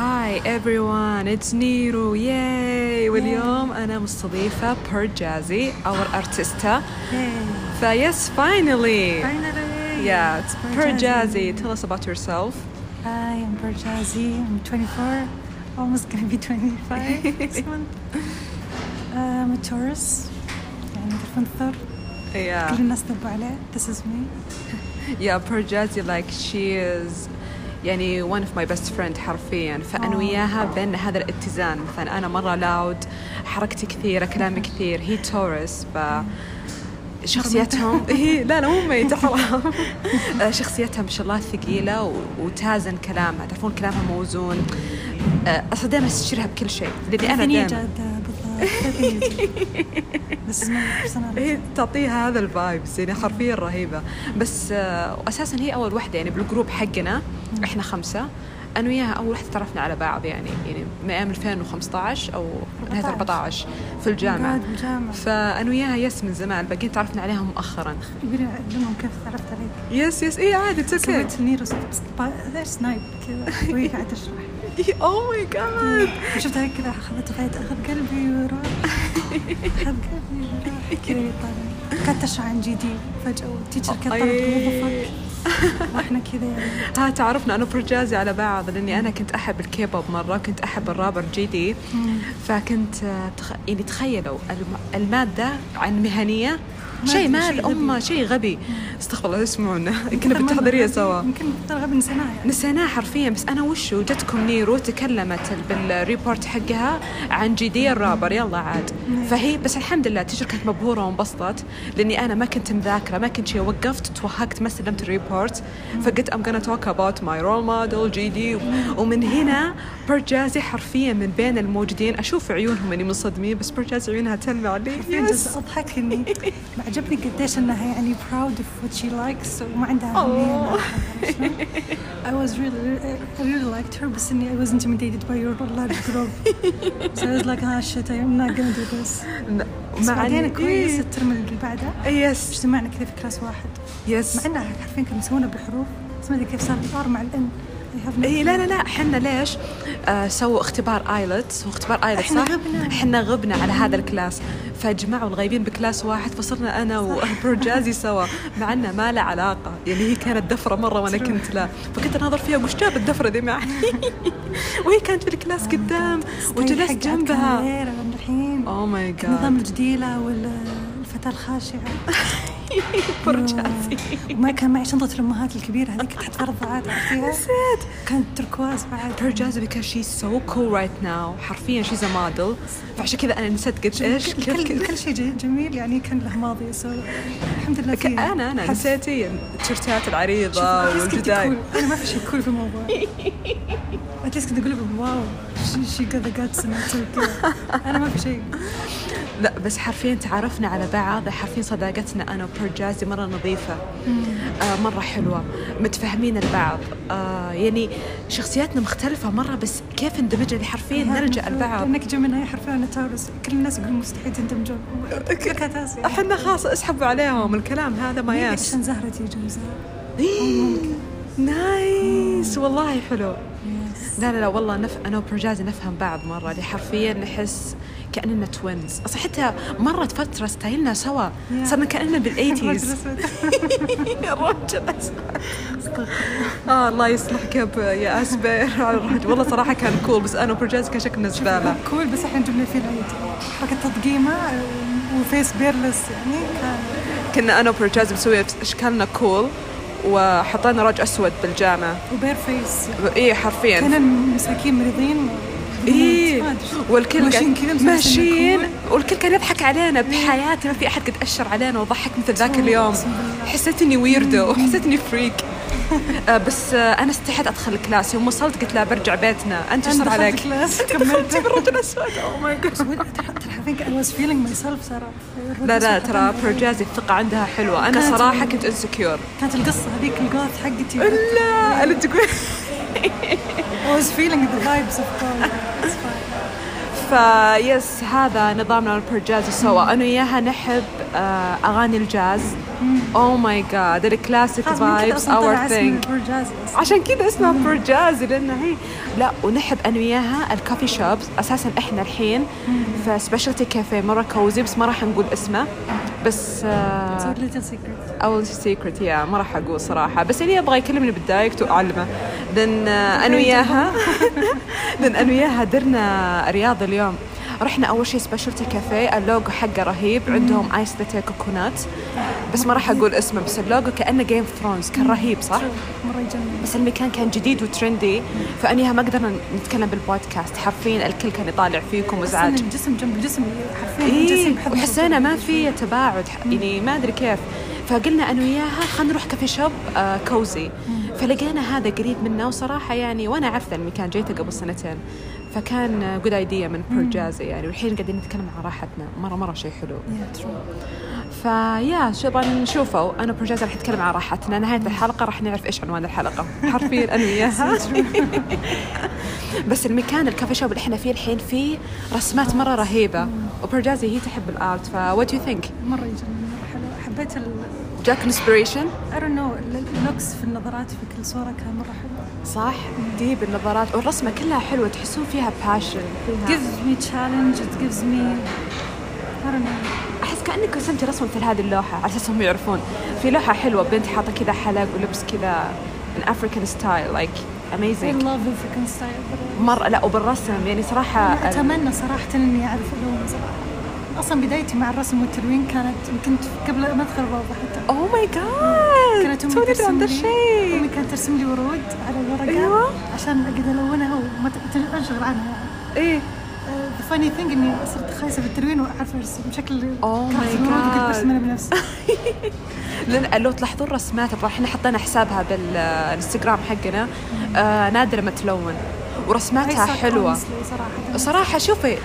هاي everyone it's نيرو ياي واليوم أنا مستضيفة بيرجازي our artista فيس finally Finally. yeah it's Perjazzy. Perjazzy tell us about yourself Hi, I'm Berjazzi. I'm 24, almost gonna be 25 this month. Uh, I'm a Taurus. يعني بالفنثر yeah كل الناس ذبوا عليه. This is me. yeah Perjazzy like she is يعني one of my best friend حرفيا. فأنا آه. وياها بين هذا الاتزان. مثلا أنا مرة لاود حركتي كثيرة كلامي كثير. هي تورس ف شخصيتهم هي لا لا مو ميتة حرام شخصيتها ما شاء الله ثقيلة وتازن كلامها. تعرفون كلامها موزون. آه، أصلا دائما استشيرها بكل شيء. لأني أنا دائما personality. هي تعطيها هذا ال vibes يعني حرفيا رهيبة بس آه، وأساسا هي أول واحدة يعني بال group حقنا إحنا خمسة أنا وياها أول واحدة تعرفنا على بعض يعني يعني من أيام 2015 أو نهاية 14 في بالجامعة. فأنا وياها yes من زمان باقيين تعرفنا عليها مؤخرا. يبيني أعلمهم كيف تعرفت عليك. yes yes. إيه عادي it's okay سويت نيرو سنايب كذا. وهي قاعدة تشرح. oh my god وشفتها كذا اخذت فايت اخذ قلبي وراح اخذ قلبي وراح كذا يطالع كانت عن جي دي فجأة والتيتشر كانت طلعت. موظفك وإحنا كذا يعني. ها تعرفنا أنا برجازي على بعض لأني أنا كنت أحب الكيبوب مرة كنت أحب الرابر جي دي فكنت آه، تخ... يعني تخيلوا الم... المادة عن مهنية شيء أدري، ما شيء غبي. استغفر الله يسمعونا. كنا بالتحضيرية سوا. يمكن غبي نسيناها يعني. نسيناه حرفيا بس أنا وشو؟ جتكم نيرو تكلمت بال report حقها عن GD ال rapper. يلا عاد. فهي بس الحمد لله ال teacher كانت مبهورة وانبسطت لأني أنا ما كنت مذاكرة ما كنت شيء. وقفت توهقت ما استلمت ال report فقلت I'm gonna talk about my role model GD ومن هنا برجازي حرفيا من بين الموجودين. أشوف عيونهم إني منصدمين بس برجازي عيونها تلمع. لي حرفيا أضحك إني عجبني قديش إنها يعني proud of what she likes وما عندها شلون؟ I was really I really liked her بس إني I was intimidated by your large group so I was like ah shit I'm not gonna do this. بس بعدين كويس إيه. ال term اللي بعده. yes اجتمعنا كذا في class واحد. yes مع إنها حرفيا كانوا يسوونها بالحروف بس ما أدري كيف صار ال R مع ال N. اي لا لا لا حنا ليش؟ آه سووا اختبار IELTS هو اختبار IELTS إحنا صح؟ غبنا. إحنا غبنا على هذا ال class. فجمعوا الغايبين ب class واحد فصرنا أنا وبروجازي سوا مع إنه ما له علاقة. يعني هي كانت دفرة مرة وأنا. كنت لا. فكنت أناظر فيها وش جاب الدفرة دي معي؟ وهي كانت في الكلاس قدام وجلست جنبها. الحين اوه ماي نظام جاد الجديلة والفتاة الخاشعة. برجازي وما كان معي شنطة الأمهات الكبيرة هذيك تحت فرضات عرفتيها؟ نسيت. كانت تركواز بعد. برجازي because she's so cool right now. حرفيا she's a model. فعشان كذا أنا نسيت قلت إيش كل, شيء جميل يعني كان له ماضي. الحمد لله فيه أنا أنا نسيتي التيشيرتات العريضة والجدايل. أنا ما في شيء cool في الموضوع. at least كنت أقول لهم wow she got the guts أنا ما في شيء. لا بس حرفيا تعرفنا على بعض حرفيا صداقتنا أنا وبرجازي مرة نظيفة. آه مرة حلوة متفاهمين لبعض. آه يعني شخصياتنا مختلفة مرة بس كيف اندمجنا؟ اللي حرفيا نلجا البعض لانك جميناي حرفيا أنا تاورس كل الناس يقولون مستحيل تندمجون. إحنا خلاص اسحبوا عليهم الكلام هذا ما يأس. عشان زهرة تيجي نايس والله حلو. لا لا لا والله نف... أنا وبرجازي نفهم بعض مرة. اللي حرفيا نحس كأننا توينز أصلا حتى مرت فترة ستايلنا سوا. صرنا كأننا بالأيتيز. الرجل آه الله يصلحك يا اسبير والله صراحة كان كول بس أنا وبرجازي كان شكلنا زبالة. كول بس إحنا جبنا فيه العيد. حركة تضقيمة آه، وفيس بيرلس يعني كان كنا أنا وبرجازي مسوي أشكالنا كول وحطينا رج أسود بالجامعة وبير فيس. إيه حرفيا. كنا مساكين مريضين. إيه. والكل ماشيين كذا ماشيين. والكل كان يضحك علينا بحياتي ما في أحد قد أشر علينا وضحك مثل ذاك اليوم. حسيت اني weirdo حسيت اني freak بس آه أنا استحيت أدخل ال class. يوم وصلت قلت لا برجع بيتنا. أنت إيش صار عليك؟ class دخلتي بالرجل الاسود oh my God ترى حرفيا I was feeling myself ترى لا لا ترى برجازي الثقة عندها حلوة. أنا صراحة كنت insecure كانت القصة هذيك ال goth حقتي. لا أنا تقول. I was feeling the vibes of goth. فيس هذا نظامنا البرجازي سوا. أنا وياها نحب آه، أغاني الجاز. oh my God ال classic vibes our thing أصلاً. عشان كذا اسمها برجازي لانها هي لا ونحب أنا وياها ال coffee shops أساسا إحنا الحين في specialty café مره cozy بس ما راح نقول اسمه. بس آه،. our secret يا ما راح أقول صراحة. بس اللي يبغى يكلمني بال direct وأعلمه. لأن آه، أنا وياها لأن أنا وياها درنا رياض اليوم. رحنا أول شيء specialty café ال logo حقه رهيب عندهم iced latte coconut بس ما راح أقول اسمه بس اللوجو كأنه Game of Thrones كان رهيب صح؟ مرة يجنن. بس المكان كان جديد و trendy فانيها ما قدرنا نتكلم بالبودكاست حرفيا الكل كان يطالع فيكم وازعاج الجسم جنب الجسم حرفيا إيه بحد وحسينا ما. في تباعد يعني ما أدري كيف. فقلنا أنا وياها خلينا نروح coffee shop آه cozy فلقينا هذا قريب منا وصراحة يعني وأنا عارفه المكان جيته قبل سنتين. فكان good idea من برجازي يعني والحين قاعدين نتكلم عن راحتنا. مره مرة شيء حلو. فيا شو طبعا نشوفه؟ أنا برجازي راح نتكلم عن راحتنا. نهاية الحلقة راح نعرف إيش عنوان الحلقة. حرفيا أنا وياها بس المكان ال coffee shop اللي إحنا فيه الحين فيه رسمات مرة رهيبة. وبرجازي هي تحب ال art ف what you think يجنن مرة حلو. حبيت ال جاك inspiration I don't know ال looks في النظرات في كل صورة كان مرة حلو. صح دي بالنظارات والرسمة كلها حلوة تحسون فيها passion فيها gives me challenge it gives me I don't know. أحس كأنك رسمتي رسمة مثل هذه اللوحة على أساس هم يعرفون. في لوحة حلوة بنت حاطة كذا حلق ولبس كذا an African style like I amazing love African style. but مرة لا وبالرسم يعني صراحة أتمنى صراحة إني أعرف اللون صراحة. أصلا بدايتي مع الرسم والتلوين كانت كنت قبل ما أدخل الروضة حتى. oh my God كانت توني ترسم لي أمي كانت ترسم لي ورود على الورقة أيوة. عشان أقدر ألونها وما أنشغل عنها. إيه. the funny thing إني صرت خايسة بالتلوين وأعرف أرسم بشكل الورود وكنت God. برسم أنا بنفسي. لأن لو تلاحظون رسماتها إحنا حطينا حسابها بالانستغرام حقنا. آه نادرة ما تلون. ورسماتها حلوة صراحة صراحة شوفي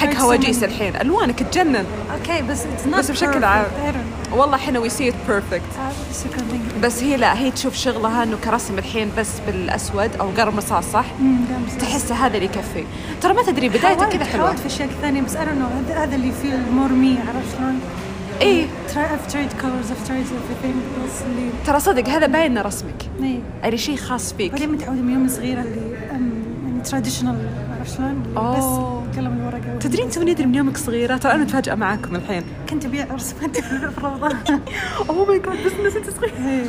حق هواجيس. الحين ألوانك تجنن okay بس بس بشكل. عام. والله إحنا we see it perfect. بس هي لا هي تشوف شغلها إنه كرسم الحين بس بالأسود أو قرم رصاص صح؟ تحس هذا اللي يكفي ترى ما تدري بدايته كذا حلوة حاولت في أشياء ثانية بس know هذا اللي فيه more me عرفت شلون؟ اللي ترى صدق هذا باين إنه رسمك. يعني شيء خاص فيك بعدين متعودة من يوم صغيرة اللي traditional عرفت شلون؟ بس قلم الورقة تدرين توني ادري من يومك صغيرة؟ ترى أنا متفاجئة معاكم الحين. كنت أبيع رسمات في الروضة oh my God بس نسيت صغير إيه.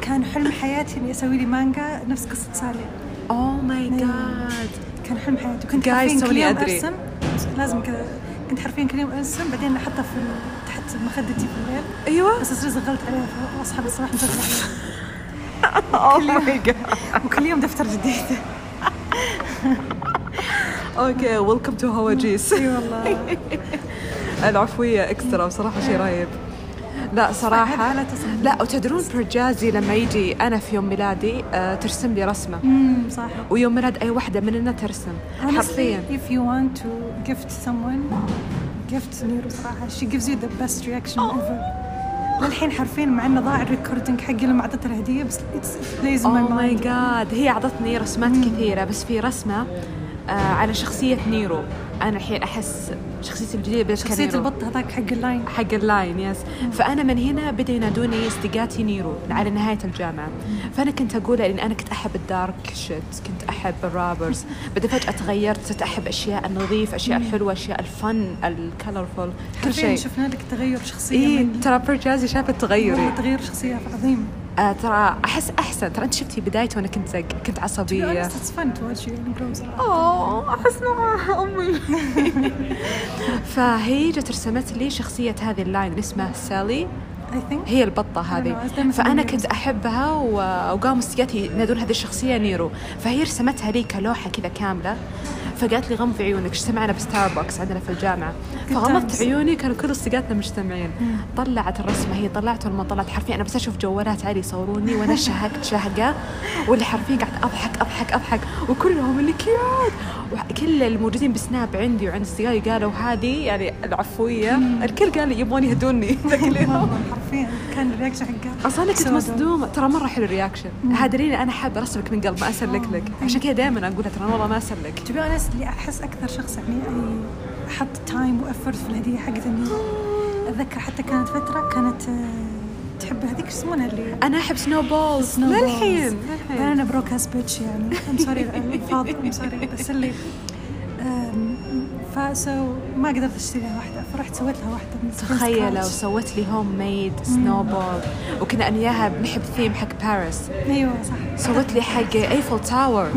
كان حلم حياتي إني أسوي لي مانجا نفس قصة سالي. oh my God كان حلم حياتي. Guys, حرفيا كل يوم. أرسم. لازم كذا. كنت حرفيا كل يوم أرسم بعدين احطها في تحت مخدتي في الليل. أيوه. بس أصير زغلت عليها واصحى بالصباح مشغل عليها. oh. my God وكل يوم دفتر جديد. okay welcome to هواجيس اي والله. العفوية extra بصراحة شيء رهيب. لا صراحة. لا وتدرون برجازي لما يجي أنا في يوم ميلادي آه، ترسم لي رسمة. امم صح. ويوم ميلاد أي واحدة مننا ترسم حرفيا. if you want to gift someone gift نيرو صراحة she gives you the best reaction ever. للحين حرفيا مع إنه ضاع ال recording حقي لما اعطيتها الهدية بس my ماي mind. جاد هي أعطتني رسمات كثيرة بس في رسمة آه على شخصية نيرو. أنا الحين أحس شخصيتي الجديده بدأت شخصية كنيرو. البط هذاك حق ال LINE. حق ال LINE yes فأنا من هنا بدأوا ينادوني صديقاتي نيرو على نهاية الجامعة. فأنا كنت أقول لأن أنا كنت أحب ال dark shit كنت أحب ال rappers. بعدين فجأة تغيرت صرت أحب أشياء النظيف أشياء الحلوه أشياء الفن ال colorful كل شيء. شفنا لك تغير شخصية إيه من ترى برجازي شافت تغيري. تغير شخصية عظيم. آه ترى أحس أحسن. ترى أنت شفتي بدايتي وأنا كنت زق كنت عصبية. أوه أحس أمي. فهي جت رسمت لي شخصية هذه ال LINE اللي اسمها سالي. هي البطة هذه. أسميها كنت أحبها و- وقاموا صديقاتي ينادون هذه الشخصية نيرو. فهي رسمتها لي كلوحة كذا كاملة. فقالت لي غمضي عيونك اجتمعنا بستاربكس عندنا في الجامعة؟ فغمضت. عيوني كانوا كل صديقاتنا مجتمعين. طلعت الرسمة هي طلعت ولما طلعت حرفيا. أنا بس أشوف جوالات عادي يصوروني وأنا شهقت شهقة. واللي حرفيا قاعدة أضحك أضحك أضحك. وكلهم اللي cute وكل الموجودين بسناب عندي وعند أصدقائي قالوا هذه يعني العفوية. الكل قال يبغون يهدوني. ذاك اليوم حرفيا كان ال reaction حقها أصلا كنت. مصدومة. ترى مرة حلو ال reaction ليني أنا حابه ارسمك من قلب ما أسلك لك. عشان كذا دائما أقولها ترى والله ما أسلك. Be honest اللي أحس أكثر شخص يعني حط time و effort في الهدية حقت إني أتذكر حتى كانت فترة كانت آه، تحب هذيك شو يسمونها اللي أنا أحب snow balls Snowballs. للحين. أنا broke ass bitch يعني. I'm sorry الفاظ I'm sorry بس اللي فسو ما قدرت أشتري لها واحدة. فرحت سويت لها واحدة من تخيل لو. سوت لي homemade snow ball وكنا أنا وياها بنحب ثيم حق باريس أيوه صح. سوت لي حق Eiffel Tower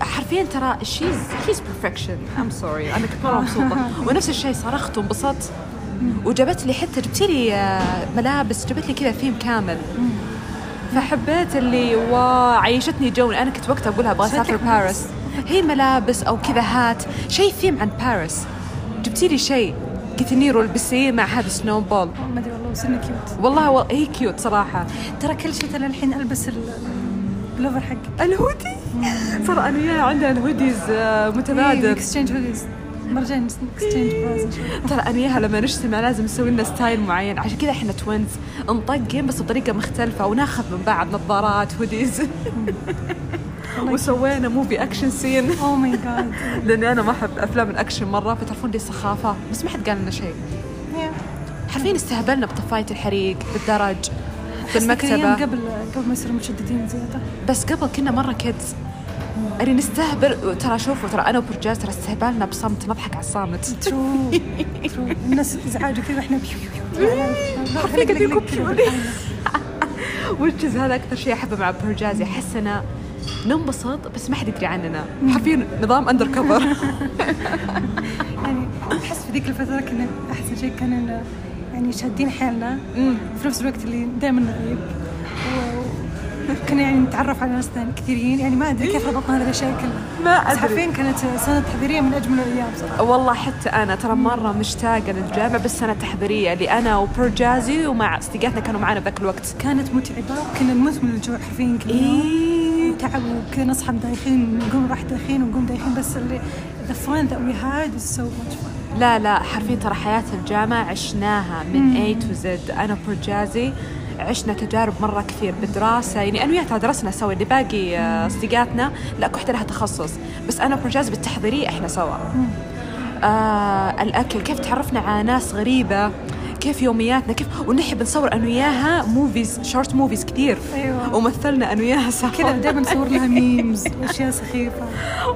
حرفيا ترى she's she's perfection I'm sorry أنا كنت مرة مبسوطة. ونفس الشيء صرخت وانبسطت. وجابت لي حتى جبت لي آه، ملابس جابت لي كذا ثيم كامل. فحبيت اللي وا عيشتني جو أنا كنت وقتها أقولها أبغى أسافر باريس. هي ملابس أو كذا هات. شيء ثيم عن باريس. جبتي لي شيء قلت نيرو البسيه مع هذا snow ball ما أدري والله وسنه cute والله و... هي cute صراحة. ترى كل شيء ترى الحين ألبس ال- البلوفر حقي الهودي؟ ترى أنا عندنا ال hoodies متبادل. exchange hoodies مرجان exchange bras ترى أنا وياها لما نجتمع لازم نسوي لنا style معين. عشان كذا إحنا twins نطقم بس بطريقة مختلفة وناخذ من بعض نظارات hoodies وسوينا movie action scene oh my God لأني أنا ما أحب أفلام الأكشن مرة فتعرفون دي سخافة. بس ما حد قال لنا شيء. حرفيا استهبلنا بطفاية الحريق بالدرج بالمكتبة. قبل قبل ما يصيروا مشددين زيادة. بس قبل كنا مرة kids يعني نستهبل. ترى شوفوا ترى أنا وبرجاز ترى استهبلنا بصمت نضحك على الصامت. true true الناس ازعاج وكذا إحنا حرفيا قاعدين. و just هذا أكثر شيء أحبه مع برجازي احس إنه ننبسط بس ما حد يدري عننا. حرفيا نظام undercover يعني أحس في ذيك الفترة كنا أحسن شيء كان يعني شادين حيلنا. في نفس الوقت اللي دائما نغيب وكنا يعني نتعرف على ناس كثيرين يعني ما أدري كيف ربطنا هذه الأشياء كلها ما بس أدري. حرفيا كانت سنة تحضيرية من أجمل الأيام صراحة. والله حتى أنا ترى مرة مشتاقة للجامعة بس سنه تحضيريه اللي أنا وبرجازي ومع صديقاتنا كانوا معنا ذاك الوقت. كانت متعبة وكنا نموت من الجوع حرفيا كل يوم. إيه. تعب وكذا نصحى دايخين نقوم راح دايخين ونقوم دايخين بس اللي the fun that we had was so much fun. لا لا حرفيا ترى حياة الجامعة عشناها من A to Z. أنا وبرجازي عشنا تجارب مرة كثير بالدراسة. يعني أنا وياها درسنا سوا اللي باقي آه، صديقاتنا لا كل واحدة لها تخصص. بس أنا وبرجازي بالتحضيرية إحنا سوا. آه الأكل كيف تعرفنا على ناس غريبة؟ كيف يومياتنا؟ كيف؟ ونحب نصور أنا وياها movies short movies كثير. أيوة. ومثلنا أنا وياها سوا. كذا دائما نصور لها memes وأشياء سخيفة.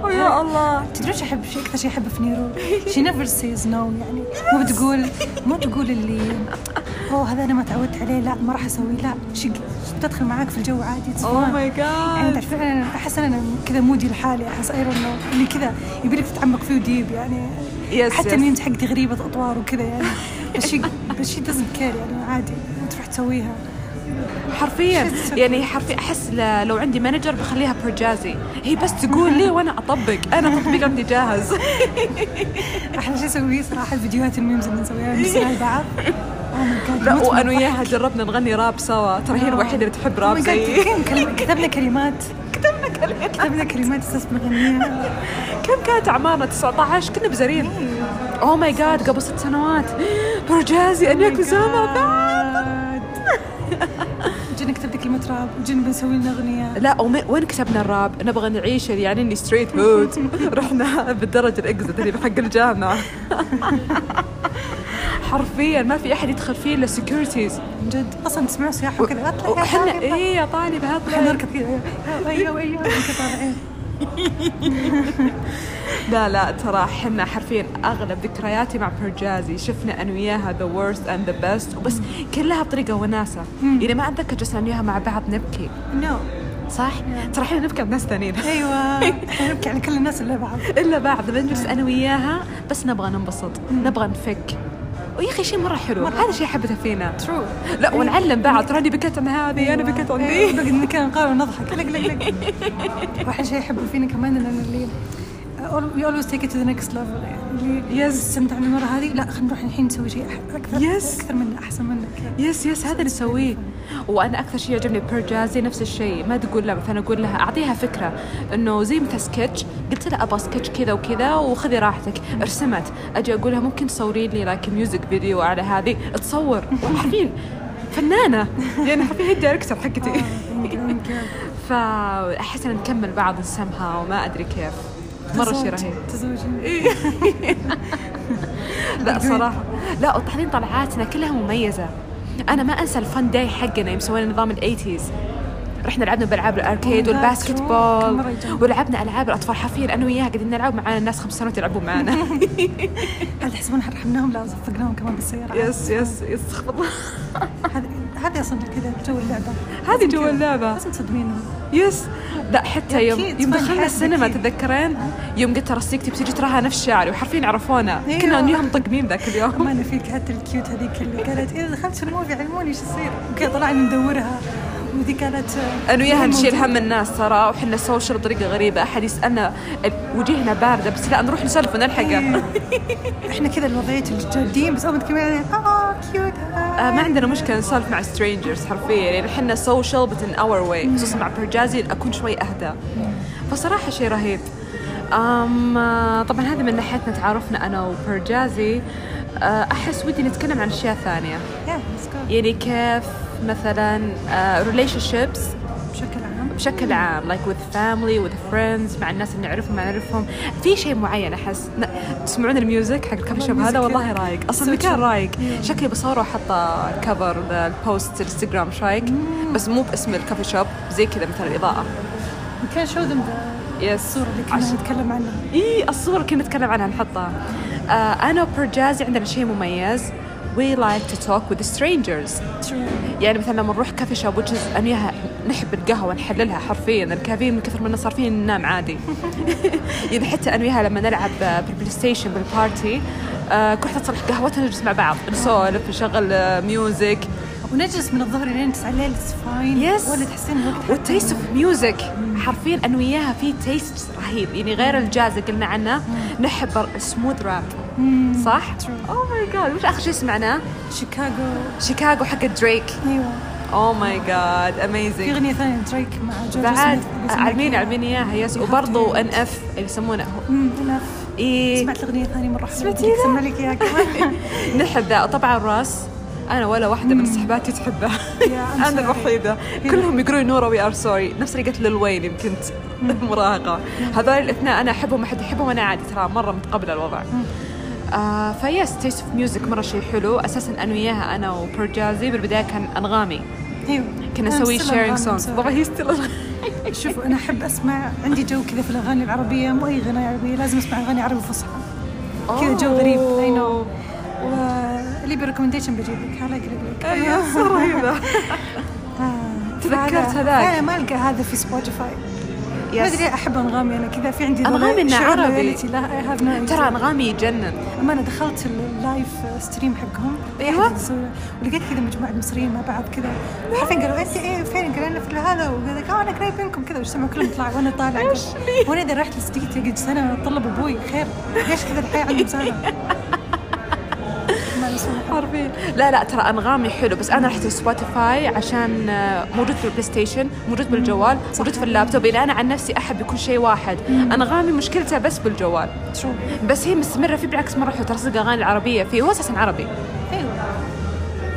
يا الله. تدري شو احب شيء أكثر شيء أحبه في نيرو؟ she never says no يعني. مو بتقول مو تقول اللي أوه هذا أنا ما تعودت عليه. لا ما راح أسويه. لا she تدخل معاك في الجو عادي؟ Oh. my يعني God تعرفين أنا أحس أنا كذا moody لحالي. أحس I know اللي كذا يبي لك تتعمق فيه و deep يعني Yes, حتى. ال memes حقتي غريبه أطوار وكذا يعني. بس she بس doesn't care يعني عادي. تروح تسويها. حرفيا. يعني حرفيا أحس لو عندي manager بخليها برجازي. هي بس تقول لي وأنا أطبق. أنا تطبيق عندي جاهز. أحلى شيء اسويه صراحة الفيديوهات ال memes اللي نسويها نرسلها لبعض. لا وأنا وياها جربنا نغني راب سوا. ترى هي الوحيدة اللي تحب راب زيي. كتبنا كلمات. كتبنا كلمات. كتبنا كلمات أساس بنغنيها كم كانت أعمارنا؟ 19 كنا بزرين. oh my God قبل ست سنوات. برجازي ان يكون سامع بعد. جينا كتبنا كلمة راب. وجينا بنسوي لنا أغنية. لا وين كتبنا الراب؟ نبغى نعيش يعني إني street hood رحنا بالدرج ال exit اللي بحق الجامعة. حرفيا ما في أحد يدخل فيه إلا securities من جد. أصلا تسمعوا صياح وكذا اطلع وحنا إيه يا إحنا اطلع نركض كذا. أيوه أيوه طالعين لا لا ترى إحنا حرفيا أغلب ذكرياتي مع برجازي. شفنا أنا وياها the worst and the best وبس كلها بطريقة وناسة. يعني ما أتذكر جلسنا أنا وياها مع بعض نبكي. no صح؟ ترى إحنا نبكي على ناس ثانيين. أيوه. إحنا نبكي على كل الناس اللي بعض. إلا بعد بنجلس أنا وياها بس نبغى ننبسط. نبغى نفك. ويا أخي شيء مرة حلو. هذا شيء حبته فينا. true لا ونعلم بعض. ترى اني بكيت عن هذه أنا بكيت عن ذي بقعد نكون نقارن ونضحك. لق لق لق واحد شيء احبه فينا كمان ان اللي always take it to the next level. يعني Yes. استمتعنا المره هذه. لا خلينا نروح الحين نسوي شيء أكثر. Yes. أكثر منه أحسن منه كذا yes yes هذا اللي نسويه. وأنا أكثر شيء يعجبني برجازي نفس الشيء. ما تقول لا مثلا أقول لها أعطيها فكرة. إنه زي مثل سكتش. قلت لها أبغى سكتش كذا وكذا وخذي راحتك. رسمت أجي أقول لها ممكن تصوري لي like music video على هذه؟ تصور حرفيا فنانة. يعني حرفيا هي ال director حقتي. فأحس ان نكمل بعض نسمها وما أدري كيف. مرة شيء رهيب. تزوجي. لا صراحة. لا وبعدين طلعاتنا كلها مميزة. أنا ما أنسى ال fun day حقنا يوم سوينا نظام ال eighties. رحنا لعبنا بألعاب ال arcade Oh وال basketball. ولعبنا ألعاب الأطفال حرفيا أنا وياها قاعدين نلعب معانا الناس خمس سنوات يلعبون معانا. هل تحسبون رحمناهم لا صفقناهم كمان بالسيارة. yes yes yes هذه هذه أصلا كذا جو اللعبة هذه جو كذا. اللعبة. لازم تصدمينهم يس لا حتى يوم يوم دخلنا السينما. تتذكرين يوم قلت رصيك تبي تجي تراها نفس شعري وحرفيا عرفونا أيوة. كنا نيوم طقمين ذاك اليوم ما أنا فيك حتى الكيوت هذيك اللي قالت اذا دخلت الموفي علموني إيش يصير أوكي طلعنا ندورها وذي قالت أنا وياها نشيل. هم الناس ترى وحنا سوشيال بطريقة غريبة احد يسالنا وجيهنا باردة بس لا نروح نسولف ونلحقه إحنا كذا الوضعية الجادين بس اول ما تكلمين آه كيوت آه ما عندنا مشكلة نسولف مع strangers حرفيا. يعني إحنا social but in our way خصوصا مع برجازي اكون شوي أهدى. فصراحة شيء رهيب. أم آه، طبعا هذا من ناحيتنا تعارفنا أنا وبرجازي. آه، أحس ودي نتكلم عن أشياء ثانية. جو يعني كيف مثلا relationships بشكل عام. بشكل عام like with family with friends مع الناس اللي نعرفهم ما نعرفهم. في شيء معين أحس تسمعون ال music حق ال coffee shop هذا والله رايق. أصلا مكان. رايق. شكلي بصوره وحاطه cover ال post الانستغرام إيش رأيك؟ بس مو باسم ال coffee shop زي كذا مثلا الإضاءة. Show them the يس الصورة اللي كنا نتكلم عنها. إي الصورة كنا نتكلم عنها نحطها. آه أنا وبرجازي عندنا شيء مميز. We like to talk with strangers. True. يعني مثلا لما نروح coffee shop وجز أنا وياها نحب القهوة نحللها حرفيا. الكافيين من كثر ما صار فينا ننام عادي. يعني حتى أنا وياها لما نلعب بالبلاي ستيشن بال party آه كل واحدة تصلح قهوتها نجلس مع بعض نسولف نشغل آه، music ونجلس من الظهر لين 9 الليل fine Yes. ولا تحسين الوقت وال taste of music حرفيا أنا وياها في taste رهيب. يعني غير الجاز اللي قلنا عنه نحب ال smooth rap. صح؟ oh my God وش آخر شيء سمعناه؟ شيكاغو شيكاغو حق دريك أيوه. oh my God في amazing أغنية ثانية دريك مع جورج بعد كذا. عالمين إياها. يس وبرضه ان اف اللي يسمونه. أمم، enough. اي سمعت الأغنية ثانية مرة حلوة. سمعتي بدي ذا؟ اسمع لك إياها كمان. نحب ذا طبعا راس أنا ولا واحدة من صحباتي I'm أنا. الوحيدة. كلهم يقولون نورا وي ار سوري نفس اللي قلت ليل وين يمكن مراهقة. هذول الاثنين أنا أحبهم ما حد يحبهم أنا عادي ترى مرة متقبله الوضع. آه فيس تيست اوف ميوزك مرة شيء حلو. أساسا أنا وياها أنا وبرجازي بالبداية كان أنغامي. أيوه. كنا نسوي sharing songs. طبعا هي still شوفوا أنا أحب أسمع عندي جو كذا في الأغاني العربية. مو أي اغنيه عربية لازم أسمع أغاني عربي فصحى. كذا جو غريب. I know واللي ب recommendation بجيب لك هلا اقلق لك أيوه رهيبه آه، تذكرت هذاك. أنا ما ألقى هذا في سبوتيفاي ما. أدري أحب أنغامي أنا كذا في عندي أنغامي إنه شعور عربي. ترى أنغامي يجنن. أما أنا دخلت ال live stream حقهم يسوي- ولقيت كذا مجموعة مصريين مع بعض كذا. حرفيا قالوا أنت إيه فين قالوا أنا في هذا؟ وقال لك أنا قريب منكم كذا. واجتمعوا كلهم طلعوا وأنا طالع. وأنا إذا رحت لصديقتي قلت سنة طلب أبوي خير. ليش كذا الحياة عندهم سنة؟ حرب. حرفيا لا لا ترى أنغامي حلو بس أنا رحت سبوتيفاي عشان آه، موجود في البلاي ستيشن موجود بالجوال موجود في اللابتوب. اللي أنا عن نفسي أحب يكون شيء واحد. أنغامي مشكلتها بس بالجوال. true بس هي مستمرة فيه بالعكس مرة حلو ترى صدق أغاني العربية فيه هو أساسا عربي. أيوه.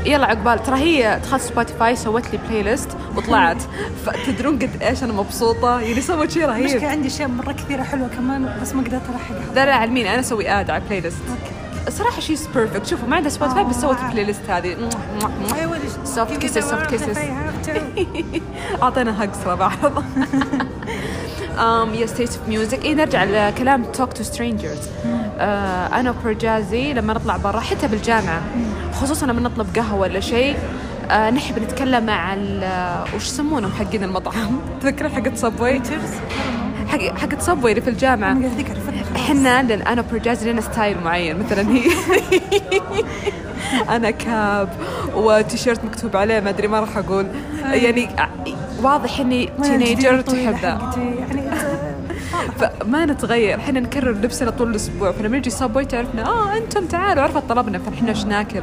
يلا عقبال. ترى هي دخلت سبوتيفاي سوت لي playlist وطلعت. فتدرون قد إيش أنا مبسوطة؟ يعني سوت شيء المشكلة رهيب عندي أشياء مرة كثيرة حلوة كمان بس ما قدرت ألحقها. لا لا على مين أنا أسوي add على playlist okay. الصراحه شيء perfect شوفوا ما عندها سبوتيفاي بس سوت آه. ال playlist هذه Soft kisses, soft kisses. أعطينا هجس بعض. Um, yes taste of music. إيه نرجع لكلام to strangers. آه أنا وبرجازي لما نطلع برا حتى بالجامعة خصوصا لما نطلب قهوة ولا شيء آه نحب نتكلم مع ال- آه، وش يسمونهم حقين المطعم؟ تذكرين حقت صبوي حق حقت صبوي اللي في الجامعة. هذيك. إحنا لأن أنا وبرجازي لنا ستايل معين مثلا هي أنا كاب وتيشيرت مكتوب عليه ما أدري ما راح أقول. يعني واضح إني تينيجر تحب. يعني فما نتغير إحنا نكرر لبسنا طول الأسبوع. فلما يجي صبوي تعرفنا آه أنتم تعالوا عرفت طلبنا. فإحنا إيش ناكل؟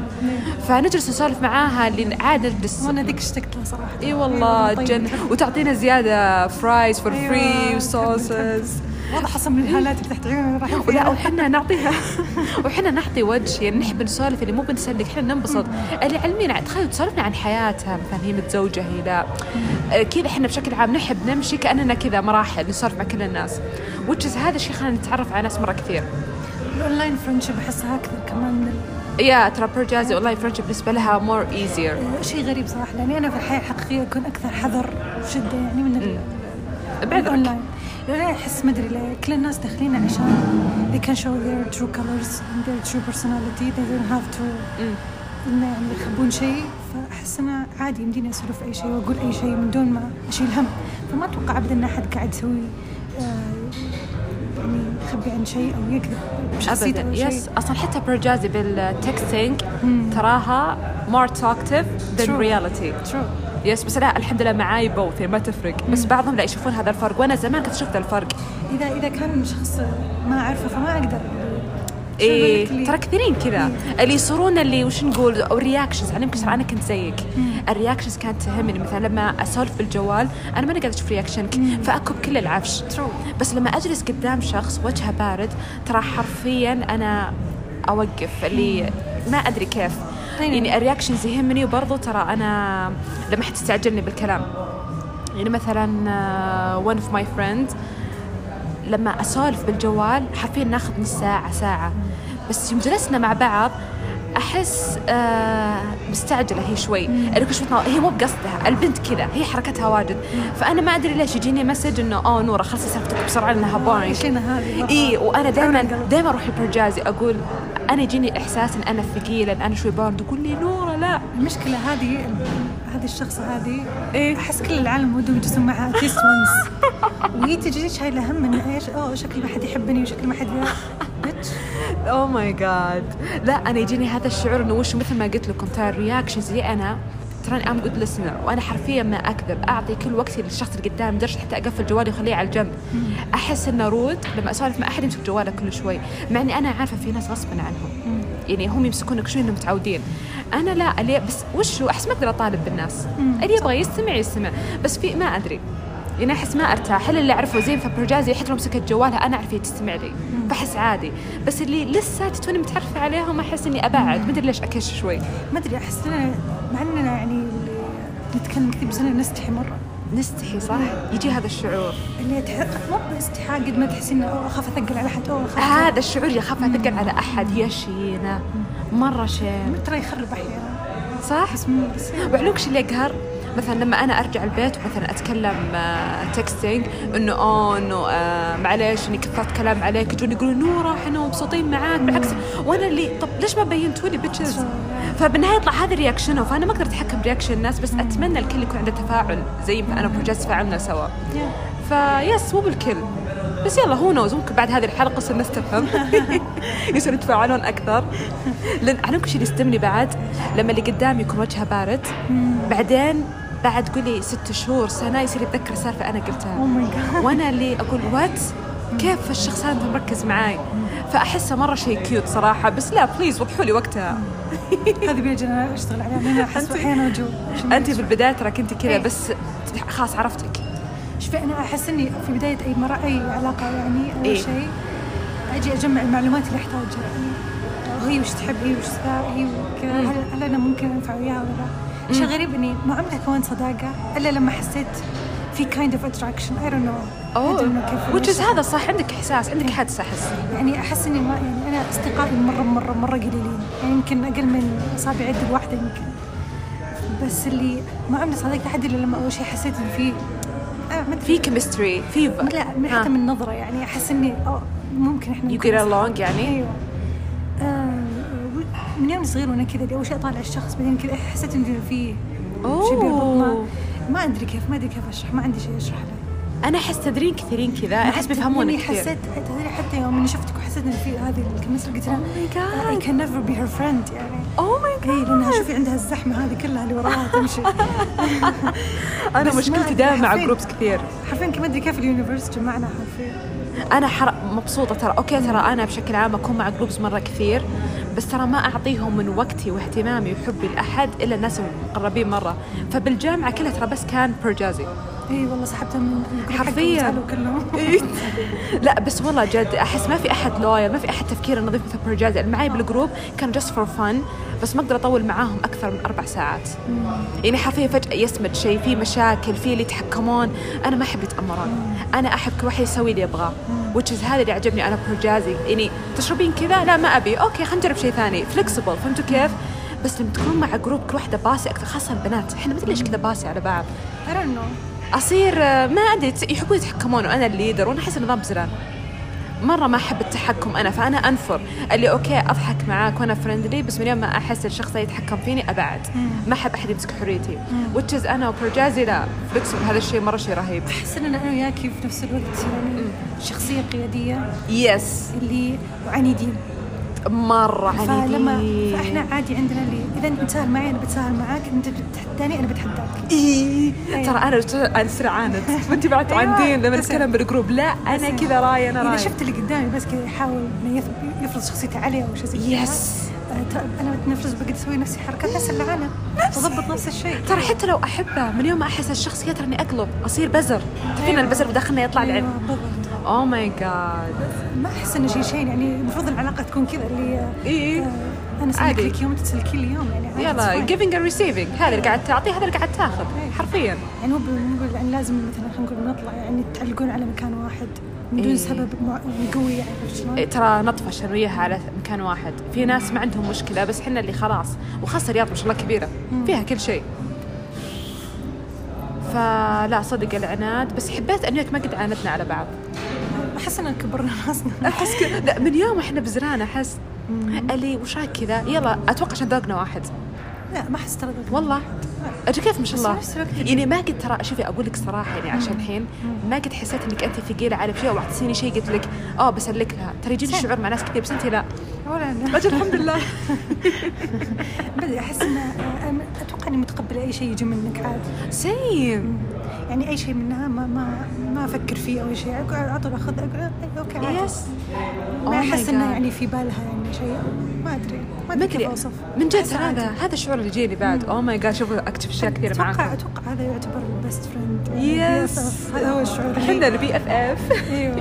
فنجلس نسولف معاها اللي عاد نجلس. وأنا ذيك اشتقت لها صراحة. إي والله طيب. جن وتعطينا زيادة فرايز فور أيوة، فري وصوصز واضح أصلا من اللي تحت راح ولا وحنا نعطيها. وحنا نعطي وجه يعني نحب نسولف اللي مو بنسلك إحنا ننبسط. اللي علمين تخيل تسولفنا عن حياتها مثلا هي متزوجة هي لا. كذا إحنا بشكل عام نحب نمشي كأننا كذا مراحل نسولف مع كل الناس. وتشز هذا الشيء خلينا نتعرف على ناس مرة كثير. ال online friendship أحسها أكثر كمان. من يا ترى برجازي online friendship بالنسبة لها more easier ال- شيء غريب صراحة لأني أنا في الحياة الحقيقيه اكون أكثر حذر وشده يعني من بعذرك. أنا احس ما أدري ليه. كل الناس داخلين عشان they can show their true colors and their true personality. They don't have to إنه يعني يخبون شيء. فأحس إنه عادي يمديني أسولف أي شيء وأقول أي شيء من دون ما أشيل هم. فما أتوقع ابدا إن أحد قاعد يسوي آه، يعني يخبي عن شيء أو يكذب. بشخصيته ابدا. yes أصلا حتى برجازي بال texting تراها more talkative than True. reality. true yes بس لا الحمد لله معاي both يعني ما تفرق. بس بعضهم لا يشوفون هذا الفرق. وأنا زمان كنت شفت الفرق. إذا إذا كان شخص ما أعرفه فما أقدر. إيه لك ترى كثيرين كذا. اللي يصورون اللي وش نقول أو ال reactions أنا يمكن أنا كنت زيك. ال reactions كانت تهمني مثلا لما أسولف بالجوال أنا ماني قاعدة أشوف رياكشنك فأكب كل العفش. true بس لما أجلس قدام شخص وجهه بارد ترى حرفيا أنا أوقف. اللي ما أدري كيف. يعني ال reactions يهمني وبرضو ترى أنا لما حد تستعجلني بالكلام. يعني مثلا one of my friend لما أسولف بالجوال حرفيا ناخذ نص ساعة ساعة. بس يوم جلسنا مع بعض أحس آه مستعجلة هي شوي. هي مو بقصدها البنت كذا هي حركتها واجد. فأنا ما أدري ليش يجيني مسج إنه أوه نورة خلصي سالفتك بسرعة لأنها مرة. اي وأنا دائما. دائما أروح لبرجازي أقول أنا يجيني إحساس إن أنا ثقيلة إن أنا شوي بارد تقول لي نورة لا. المشكلة هذه هذه الشخصة هذه إيه. أحس كل العالم ودهم يجلسون معها at least once وهي تجي شايلة هم من إيش؟ أوه شكل ما حد يحبني وشكل ما حد oh my God لا أنا يجيني هذا الشعور إنه وش مثل ما قلت لكم ترى ال reactions اللي أنا تراني I'm good listener وأنا حرفيا ما اكذب أعطي كل وقتي للشخص اللي قدامي لدرجه حتى أقفل جوالي وأخليه على الجنب. أحس إنه rude لما أسولف مع أحد يمسك جواله كل شوي مع إني أنا عارفة في ناس غصبا عنهم. يعني هم يمسكونك شوي إنهم متعودين. أنا لا اللي بس وشو؟ أحس ما أقدر أطالب بالناس. اللي يبغى يستمع يستمع بس في ما أدري. يعني أحس ما أرتاح. الا اللي أعرفه زين فبروجازي حتى لو مسكت جوالها أنا أعرف هي تستمع لي. فأحس عادي. بس اللي لسه توني متعرفة عليهم أحس إني أبعد. ما أدري ليش أكش شوي. ما أدري أحس اننا مع إننا يعني نتكلم كثير بس اننا نستحي مرة. نستحي صح؟ يجي هذا الشعور. اللي تح... مو باستحاء قد ما تحسين إنه أخاف أثقل على أحد أوه أخاف هذا الشعور يخاف أثقل على أحد يا شينا مرة شين ترى يخرب أحيانا. صح؟ بس مو بس. وأعلمك شو اللي يقهر؟ مثلا لما أنا أرجع البيت ومثلا أتكلم texting إنه اوه إنه آه معليش إني كثرت كلام عليك يجون يقولون نورة إحنا مبسوطين معاك بالعكس. وأنا اللي طب ليش ما بينتوني bitches فبالنهاية يطلع هذا reaction ه فأنا ما أقدر أتحكم ب reaction الناس بس أتمنى الكل يكون عنده تفاعل زي ما أنا وبروجاز تفاعلنا سوا. ف yes مو بالكل. بس يلا who knows ممكن بعد هذه الحلقة صرنا نستفهم. يصيروا يتفاعلون أكثر. لأن علمكم شيء اللي يصدمني بعد لما اللي قدامي يكون وجهه بارد بعدين بعد قولي ست شهور سنة يصير يتذكر سالفة أنا قلتها. جاد وأنا اللي أقول what كيف الشخص هذا مركز معاي؟ فأحسه مرة شيء cute صراحة بس لا please وضحوا لي وقتها. هذه بيجي أنا أشتغل عليها لأن أحس أحيانا وجو. انت في البداية ترى كنت كذا إيه. بس خلاص عرفتك. إيش في أنا أحس إني في بداية أي مرة أي علاقة يعني أول إيه. شيء أجي أجمع المعلومات اللي أحتاجها. يعني هي وش تحب هي وش ذا هي وكذا هل, هل أنا ممكن أنفع وياها ولا لا؟ شيء غريب اني ما عمري كونت صداقة إلا لما حسيت في kind of attraction. I don't know. I أوه. which is. هذا صح عندك إحساس عندك حدس احس يعني أحس إني ما يعني أنا اصدقائي مرة مرة مرة قليلين. يعني يمكن أقل من اصابع يد الواحدة يمكن. بس اللي ما عمري صادقت أحد إلا لما أول شيء حسيت إن في آه في chemistry في لا من حتى من نظرة يعني أحس إني أو ممكن get أصحاب. along يعني؟ آه من يوم صغير وأنا كذا أول شيء أطالع الشخص بعدين كذا حسيت إنه في شيء بيربط ما, اوه ما أدري كيف ما أدري كيف أشرح ما عندي شيء أشرح له. أنا أحس تدرين كثيرين كذا أحس بيفهمونك إني كثير. حسيت تدري حتى يوم إني شفتك وحسيت إن في هذه ال chemistry قلت لها Oh my God. I can never be her friend. يعني oh my اي لأنها شوفي عندها الزحمة هذه كلها اللي وراها تمشي. أنا مشكلتي دائما مع groups كثير. حرفيا ما أدري كيف ال universe جمعنا حرفيا. أنا حر... مبسوطة ترى. okay ترى أنا بشكل عام أكون مع groups مرة كثير. بس ترى ما أعطيهم من وقتي واهتمامي وحبي لأحد إلا الناس المقربين مرة. فبالجامعة كلها ترى بس كان برجازي. اي والله سحبتها من حرفياً. كلهم. إيه. لا بس والله جد أحس ما في أحد loyal ما في أحد تفكير نظيف مثل برجاز اللي معي بال group كان just for fun بس ما أقدر أطول معاهم أكثر من أربع ساعات. يعني حرفيا فجأة يسمد شيء في مشاكل في اللي يتحكمون. أنا ما أحب يتأمرون. أنا أحب كل واحد يسوي اللي يبغاه. yes هذا اللي عجبني أنا برجازي يعني تشربين كذا؟ لا ما أبي. okay خلينا نجرب شيء ثاني. flexible فهمتوا كيف؟ بس لما تكونون مع group كل واحدة bossy أكثر خاصة البنات. إحنا ما أدري ليش كذا bossy على بعض. I don't know. أصير آه، ما أدري يحبون يتحكمون وأنا ال leader وأنا أحس النظام زلال مرة ما أحب التحكم أنا فأنا أنفر. اللي okay أضحك معاك وأنا friendly بس من يوم ما أحس الشخص يتحكم فيني أبعد. ما أحب أحد يمسك حريتي. yes أنا وبرجازي لا. flexible هذا الشيء مرة شيء رهيب. احس إن أنا وياكي في نفس الوقت. يعني شخصية قيادية. yes اللي وعنيدين مرة فلما عنيدين فإحنا عادي عندنا اللي إذا أنت تساهل معي أنا بتساهل معاك أنت بتتحداني أنا بتحداك. إيه. أيوة. ترى أنا أنا سرعة عاند. وأنت بعد أيوة. تعندين لما نتكلم بال group. لا أنا كذا راي أنا إذا راي شفت اللي قدامي بس كذا يحاول إنه يف- يفرض شخصيته علي أو شيء زي yes. آه، ترى أنا بتنفذ بقعد أسوي نفسي حركات نفس. اللعنه بضبط نفس الشيء. ترى حتى لو أحبه من يوم ما أحس الشخص يا تراني أقلب أصير بزر. تعرفين أيوة. البزر بداخلنا يطلع أيوه العين بالضبط. oh my God ما أحس إنه شيء شيء يعني المفروض العلاقة تكون كذا اللي آه، إيه. آه، أنا عادي. لك يوم أنت تسلكي لي يوم يعني يلا giving and receiving هذا اللي قاعد تعطيه هذا اللي قاعد تاخذ إيه. حرفيا يعني مو ب- مو ب- يعني لازم مثلا خلينا نقول نطلع يعني تعلقون على مكان واحد من دون إيه. سبب قوي يعني شلون؟ إيه، ترى نطفش أنا وياها على مكان واحد في ناس ما عندهم مشكلة بس إحنا اللي خلاص وخاصة الرياض ما شاء الله كبيرة فيها كل شيء فلا صدق العناد بس حبيت انك ما قد عاندنا على بعض أحس ان كبرنا راسنا أحس كذا لا من يوم إحنا بزران أحس اللي وش رايك كذا؟ يلا أتوقع عشان ذوقنا واحد. لا ما أحس ترى والله. أجل كيف ما شاء الله؟ يعني ما قد ترى شوفي أقول لك صراحة يعني عشان الحين ما قد حسيت إنك أنت ثقيله على شيء واعطيتيني شيء قلت لك آه بسلك لها. ترى يجيني صح. الشعور مع ناس كثير بس أنت لا. ولا أنا. أجل الحمد لله. بدي أحس إن أتوقع إني متقبلة أي شيء يجي منك عادي same يعني أي شيء منها ما ما ما أفكر فيه أو شيء. أقعد على طول اخذ إيه، okay عادي. yes ما Oh أحس إنه God. يعني في بالها يعني شيء. ما أدري. ما أدري أوصف. من جد. هذا هذا الشعور اللي يجيني بعد. oh my God شوفوا أكتب أشياء كثيرة أتوقع معاكم أتوقع هذا يعتبر ال best friend yes هذا هو الشعور إحنا ال BFF أيوه.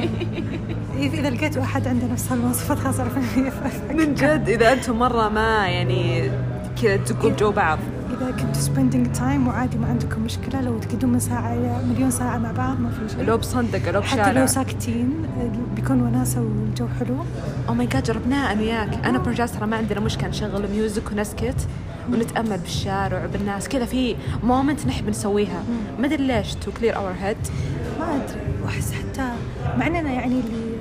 إيه، إذا لقيت احد عنده نفس هالمواصفات خلاص يفهم. من جد إذا أنتم مرة ما يعني كذا تدقون جو بعض. إذا كنتوا spending time وعادي ما عندكم مشكلة لو تقعدون من ساعة إلى مليون ساعة مع بعض ما في شيء. لو بصندق لو حتى لو بشارع ساكتين بيكون وناسة والجو حلو. oh my God جربناها أنا وياك. أنا برجاز ترى ما عندنا مشكلة نشغل music ونسكت ونتأمل بالشارع وبالناس كذا في moment نحب نسويها. ما أدري ليش to clear our head ما أدري وأحس حتى مع إننا يعني اللي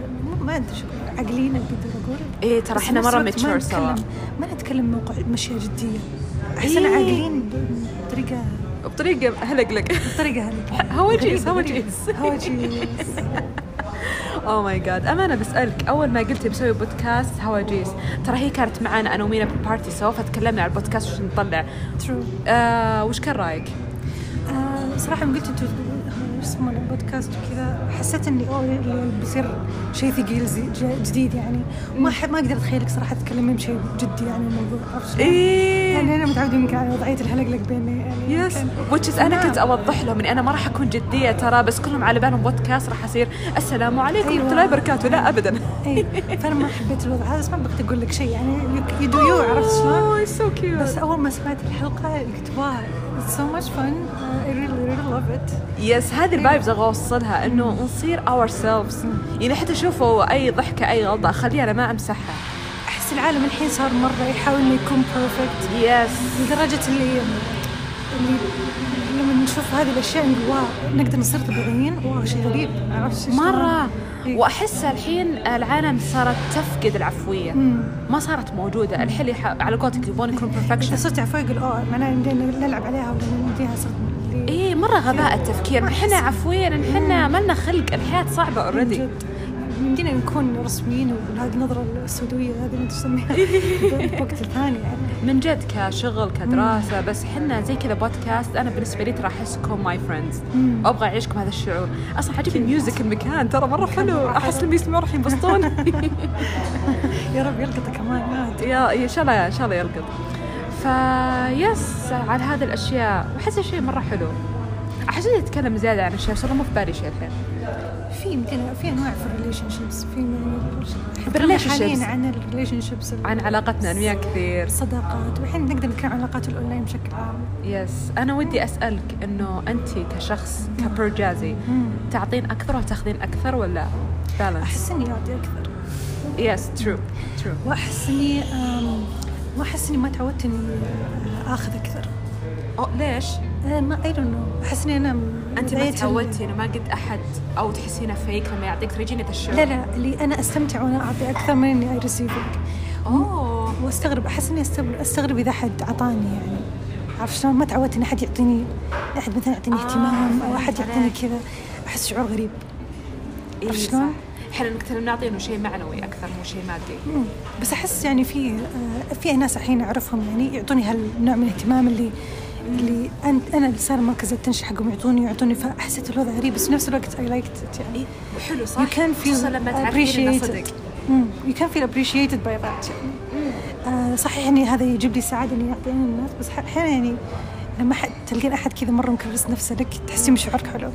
ما أدري شو عاقلين أقدر أقول. إيه ترى إحنا مرة mature سوا. نتكلم- ما نتكلم موقع مشيه جدية. احس إن إيه. عاقلين بطريقه بطريقة هلقلق بطريقة هذه هواجيس هواجيس. هواجيس oh my God أمانة بسألك أول ما قلتي بسوي بودكاست هواجيس ترى هي كانت معانا أنا ومينا بال party سوا فتكلمنا على البودكاست وش نطلع true آه وش كان رأيك؟ آه صراحة قلت أنتوا شو اسمه البودكاست وكذا حسيت إني أوه بيصير شيء ثقيل جديد يعني ما ما أقدر أتخيلك صراحة تتكلمين بشيء جدي يعني الموضوع عرفت؟ إيه أنا متعودة يمكن على وضعيه الهلقلق بيني يعني yes bitches أنا. كنت أوضح لهم اني أنا ما راح أكون جدية ترى بس كلهم على بالهم بودكاست راح أصير السلام عليكم. ورحمه أيوة. الله وبركاته لا ابدا. اي فأنا ما حبيت الوضع. هذا بس ما بغيت أقول لك شيء يعني you do you عرفت شلون؟ so cute بس أول ما سمعت الحلقة قلت wow it's so much fun. Uh, I really really love it. yes هذه ال vibes أبغى اوصلها إنه نصير ourselves يعني حتى شوفوا أي ضحكة أي غلطة اخليها أنا ما أمسحها. العالم الحين صار مرة يحاول إنه يكون perfect yes لدرجة اللي اللي لما نشوف هذه الأشياء نقول wow نقدر نصير طبيعيين؟ wow شيء غريب. عرفت؟ مرة. إيه. وأحس الحين العالم صارت تفقد العفوية. مم. ما صارت موجودة. الحين على قولتك يبغون يكون إذا perfection صرت عفوي يقول أوه معناه ندينا نلعب عليها ولا نديها صرت إيه مرة غباء التفكير. نحن عفويا نحن ما لنا خلق. الحياة صعبة من already يمدينا نكون رسميين وهذه النظرة السوداوية هذه اللي تسميها. بوقت الثاني يعني. من جد كشغل كدراسة بس حنا زي كذا بودكاست أنا بالنسبة لي ترى أحسكم my friends. أبغى أعيشكم هذا الشعور. أصلا عجبني music المكان ترى مرة حلو. أحس. اللي يسمعوا راح ينبسطون. يا رب يلقطه كمان. ما. يا إن شاء الله إن شاء الله يلقط. فيس على هذه الأشياء. وأحس شيء مرة حلو. أحس إني أتكلم زيادة عن الشيء والله مو في بالي شيء الحين. في يمكن في أنواع في ال relationships في بال relationships. حاليا عن ال relationships عن علاقتنا أنا كثير. الصداقات والحين نقدر نتكلم عن علاقات الاونلاين بشكل عام. yes أنا ودي أسألك إنه أنت كشخص كبرجازي تعطين أكثر وتأخذين أكثر ولا balance أحس إني أعطي أكثر. yes true true وأحس إني أم، وأحس إني ما تعودت إني أخذ أكثر. أوه ليش؟ ما I don't know أحس إني أنا أنت ما تعودتي إنه ما قد أحد أو تحسينه فيك لما يعطيك ترى يجيني ذا الشعور لا لا اللي أنا أستمتع وأنا أعطي أكثر من إني I receiving أوه. وأستغرب أحس إني أستغرب, أستغرب إذا أحد أعطاني يعني. عارف شلون؟ ما تعودت إن أحد يعطيني أحد مثلا يعطيني آه، اهتمام أو أحد يعطيني. كذا. أحس شعور غريب. إيه عرفت صح. شلون؟ إحنا نتكلم نعطي إنه شيء معنوي أكثر مو شيء مادي. مم. بس أحس يعني في آه، في ناس الحين أعرفهم يعني يعطوني هالنوع من الاهتمام اللي اللي انت أنا اللي صار مركز التنشي حقهم يعطوني يعطوني فحسيت الوضع غريب بس في نفس الوقت اي لايكت يعني إيه حلو صح؟ إنه صدق. appreciated مم. you can feel appreciated by that يعني. آه صحيح اني هذا يجيب لي سعادة إني أعطي الناس بس أحيانا يعني لما حد تلقين أحد كذا مرة مكرس نفسه لك تحسين بشعورك حلو.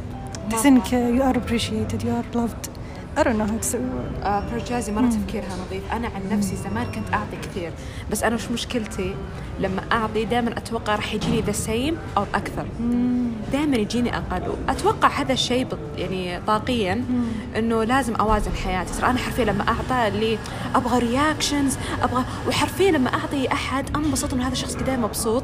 تحسين انك you are appreciated you are loved. Say the word. آه برجازي مرة تفكيرها نظيف. أنا عن نفسي زمان كنت أعطي كثير بس أنا وش مشكلتي؟ لما أعطي دائما أتوقع راح يجيني the same أو أكثر. دائما يجيني أقل. أتوقع هذا الشيء يعني طاقيا إنه لازم أوازن حياتي. ترى أنا حرفيا لما أعطى اللي أبغى reactions أبغى وحرفيا لما أعطي أحد أنبسط إنه هذا الشخص كذا مبسوط.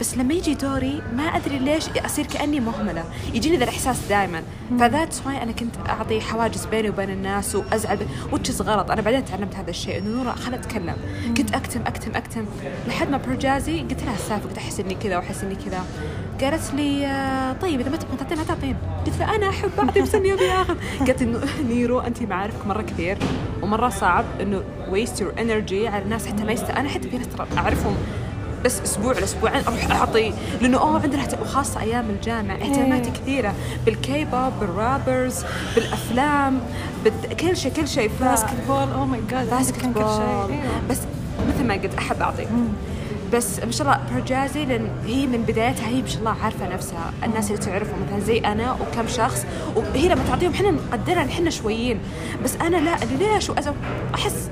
بس لما يجي دوري ما أدري ليش أصير كأني مهملة. يجيني ذا الإحساس دائما ف that's why أنا كنت أعطي حواجز بيني وبين الناس وأزعل which is غلط. أنا بعدين تعلمت هذا الشيء إنه نورا خليني أتكلم. كنت أكتم أكتم أكتم. لحد ما برجازي قلت لها السالفه قلت أحس إني كذا وأحس إني كذا. قالت لي آه، طيب إذا ما تبغى تعطين لا تعطين قلت لها أنا أحب أعطي بس إني أبي آخذ. قالت انه نيرو انت معارفك مرة كثير. ومرة صعب إنه waste your energy على الناس حتى ما waste أنا حتى في ناس ترى أعرفهم. بس أسبوع لاسبوعين أروح أعطي لأنه أوه عندنا وخاصة أيام الجامعة. اهتماماتي كثيرة بال K-pop بال rappers بالأفلام بكل شيء كل شيء. ف basketball oh my God basketball أيوة. بس مثل ما قلت أحب أعطي. بس ما شاء الله برجازي لأن هي من بدايتها هي ما شاء الله عارفة نفسها. الناس اللي تعرفهم مثلا زي أنا وكم شخص وهي لما تعطيهم إحنا نقدرها إحنا شويين. بس أنا لا ليش أحس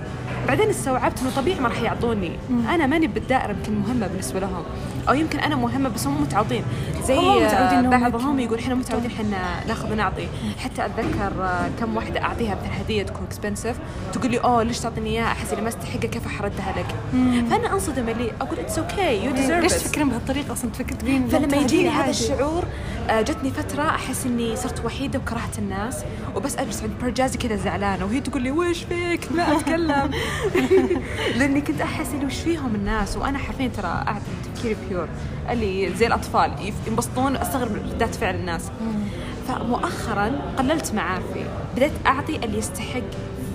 بعدين استوعبت إنه طبيعي ما راح يعطوني. أنا ماني بالدائره يمكن مهمة بالنسبة لهم. أو يمكن أنا مهمة بس هم متعودين زي هم متعودين بعضهم يقول إحنا متعودين إحنا ناخذ ونعطي. حتى أتذكر آه، كم واحدة أعطيها مثلا هدية تكون expensive تقول لي أوه ليش تعطيني إياها؟ أحس إني ما أستحقها. كيف أردها لك؟ فأنا أنصدم اللي أقول it's okay you إيه، ليش deserve تفكرين بهالطريقة أصلا؟ تفكر تبين فلما يجيني هذا. الشعور آه، جتني فترة أحس إني صرت وحيدة وكرهت الناس. وبس أجلس عند برجازي كذا زعلانة. وهي تقول لي وش فيك؟ ما أتكلم. لأني كنت أحس إني وش فيهم الناس؟ وأنا حرفيا ترى أعرف تفكيري pure اللي زي الأطفال يف- ينبسطون أستغرب ردات فعل الناس. فمؤخرا قللت معارفي بديت أعطي اللي يستحق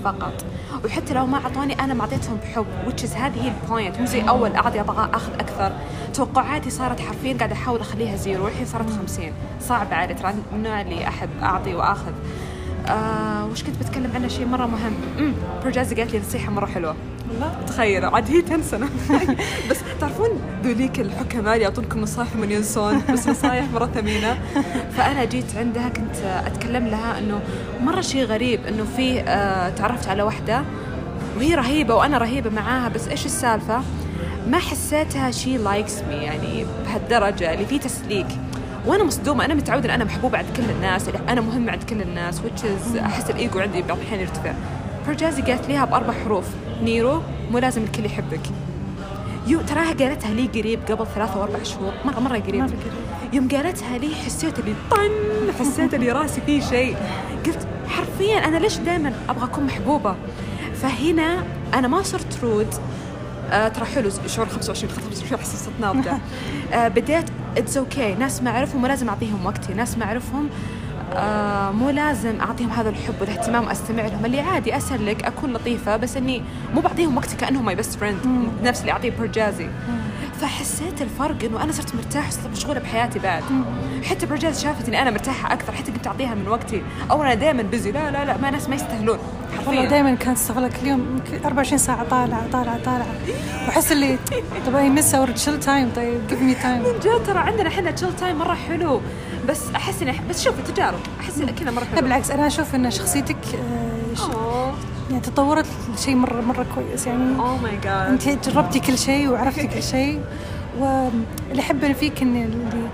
فقط. وحتى لو ما أعطوني أنا ما أعطيتهم بحب is هذه هي ال point مو زي أول أعطي أبغى أخذ أكثر. توقعاتي صارت حرفيا قاعدة أحاول أخليها zero الحين صارت 50 صعب علي ترى من النوع اللي أحب أعطي وأخذ. آه وش كنت بتكلم عنه؟ شيء مرة مهم. امم برجازي قالت لي نصيحه مرة حلوة. والله؟ تخيل عاد هي تنسى. بس تعرفون ذوليك الحكماء اللي يعطونكم نصائح من ينسون بس نصائح مرة ثمينة. فأنا جيت عندها كنت أتكلم لها إنه مرة شيء غريب إنه في آه تعرفت على واحدة وهي رهيبة وأنا رهيبة معاها بس إيش السالفة؟ ما حسيتها she likes me يعني بهالدرجة اللي في تسليك. وأنا مصدومة. أنا متعودة إن أنا محبوبة عند كل الناس أنا مهمة عند كل الناس which is أحس الإيجو عندي بعض الأحيان يرتفع. برجازي قالت لي إياها باربع حروف. نيرو مو لازم الكل يحبك. يو تراها قالتها لي قريب قبل ثلاثة واربع شهور. مرة مرة قريب. مرة قريب. يوم قالتها لي حسيت اللي طن حسيت اللي راسي فيه شيء. قلت حرفيا أنا ليش دائما أبغى أكون محبوبة؟ فهنا أنا ما صرت rude آه ترى حلو شعور 25 25 احس صرت ناضجة. آه بديت it's okay okay. ناس ما أعرفهم مو لازم أعطيهم وقتي ناس ما أعرفهم آه مو لازم أعطيهم هذا الحب والاهتمام وأستمع لهم. اللي عادي اسلك أكون لطيفة بس إني مو بعطيهم وقتي كأنهم my best friend نفس اللي أعطيه برجازي فحسيت الفرق إنه أنا صرت مرتاحه صرت مشغولة بحياتي بعد. حتى برجاز شافت إني أنا مرتاحة أكثر حتى كنت أعطيها من وقتي. أو أنا دائما busy لا لا لا ما ناس ما يستاهلون. والله دائما كانت تستغلك اليوم 24 ساعة طالعة طالعة طالعة وأحس اللي طب I miss our chill time طيب give me time من جد ترى عندنا إحنا chill time مرة حلو. بس أحس اني بس شوفي تجارب أحس كذا مرة حلو. بالعكس أنا أشوف إن شخصيتك آه، يعني تطورت لشيء مرة مرة كويس. يعني oh my god أنت جربتي كل شيء وعرفتي كل شيء. واللي احبه فيك إن اللي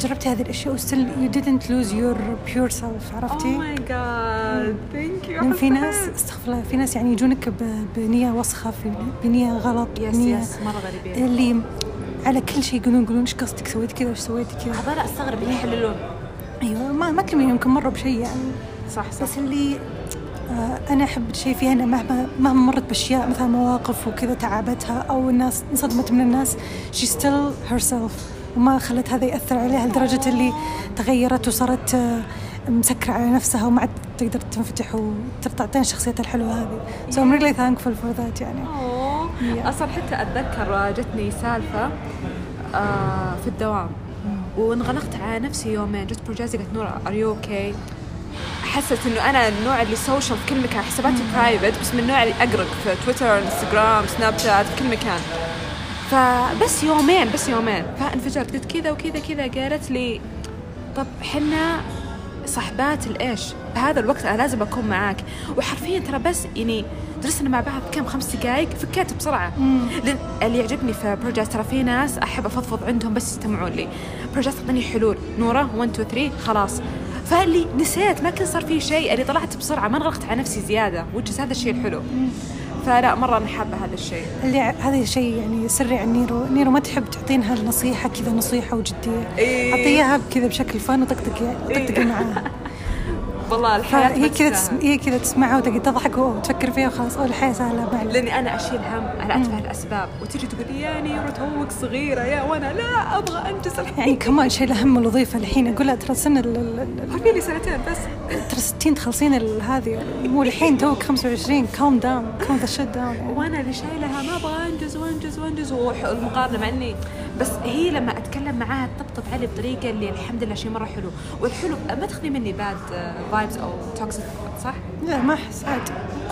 جربتي هذه الأشياء و still you didn't lose your pure self oh عرفتي؟ my god thank you في ناس استغفر الله في ناس يعني يجونك بنية وسخة في بنية غلط yes yes مرة غريبين اللي على كل شيء يقولون يقولون إيش قصدك سويت كذا وش سويتي كذا؟ هذول أستغرب اللي يحللون. أيوه ما ما تلومين يمكن مروا بشيء يعني. صح صح. بس اللي آه أنا أحب شيء فيها إنها مهما مهما مرت بأشياء مثلا مواقف وكذا تعبتها أو الناس انصدمت من الناس she still herself. وما خلت هذا يأثر عليها لدرجة اللي تغيرت وصارت آه مسكرة على نفسها وما عاد تقدر تنفتح وتعطينا شخصيتها الحلوة هذه. So I'm really thankful for that يعني. Yeah. أصلا حتى أتذكر جتني سالفة آه في الدوام. وانغلقت على نفسي يومين. جت برجازي قالت نور are you okay حست إنه أنا النوع اللي social في كل مكان. حساباتي private بس من النوع اللي أقرق في تويتر انستغرام سناب شات في كل مكان. فبس يومين بس يومين. فانفجرت قلت كذا وكذا كذا قالت لي طب حنا صحبات الإيش؟ بهذا الوقت أنا لازم أكون معاك. وحرفيا ترى بس يعني درسنا مع بعض كم خمس دقائق فكيت بسرعة. لأن اللي يعجبني في برجازي ترى في ناس أحب أفضفض عندهم بس يستمعون لي. برجازي تعطيني حلول. نورة 1 2 3 خلاص. فاللي نسيت ما كان صار في شيء. اللي طلعت بسرعة ما أنغلقت على نفسي زيادة وجه هذا الشيء الحلو. فلا مرة أنا حابة هذا الشيء. اللي هذا شيء يعني سري عن نيرو نيرو ما تحب تعطينها النصيحة كذا نصيحة وجدية؟ إيه. أعطيها كذا بشكل fun وطقطقي طقطقي معاها والله الحياة ما كذا تستاهل. تس... هي كذا تسمعها وتقعد تضحك وتفكر فيها وخلاص. أو الحياة سهلة معي لأني أنا أشيل هم على أتفه الأسباب. وتجي تقول يا نيرو توك صغيرة يا وأنا لا أبغى أنجز الحين يعني كمان شايلة هم الوظيفة الحين. أقول لها ترى سن ال- ال- ال- في لي سنتين بس. ترى 60 تخلصين هذه. مو الحين توك 25 calm down calm the shit down وأنا اللي شايلها ما أبغى أنجز وانجز وانجز والمقارنه مع اني بس هي لما أتكلم معاها تطبطب علي بطريقة اللي الحمد لله شيء مرة حلو. والحلو ما تاخذي مني bad vibes أو toxic صح؟ لا ما أحس عاد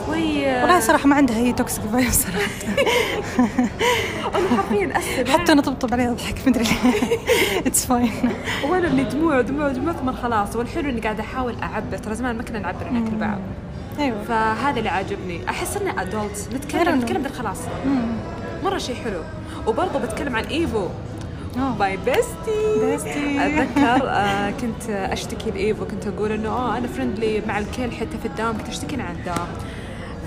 كويس والله صراحة ما عندها هي toxic vibe صراحة. أنا حرفيا أسف. حتى أنا طبطب عليها أضحك مدري ليه. it's fine وأنا اللي دموع دموع دموع ثم خلاص. والحلو إني قاعدة أحاول أعبر. ترى زمان ما كنا نعبر عن كل بعض. أيوه. فهذا اللي عاجبني. أحس انه adult نتكلم. نتكلم مم. مرة شيء حلو. وبرضه بتكلم عن إيفو. my bestie bestie. أتذكر آه كنت أشتكي لإيفو. كنت أقول إنه آه أنا friendly مع الكل حتى في الدوام. كنت أشتكي عن الدوام.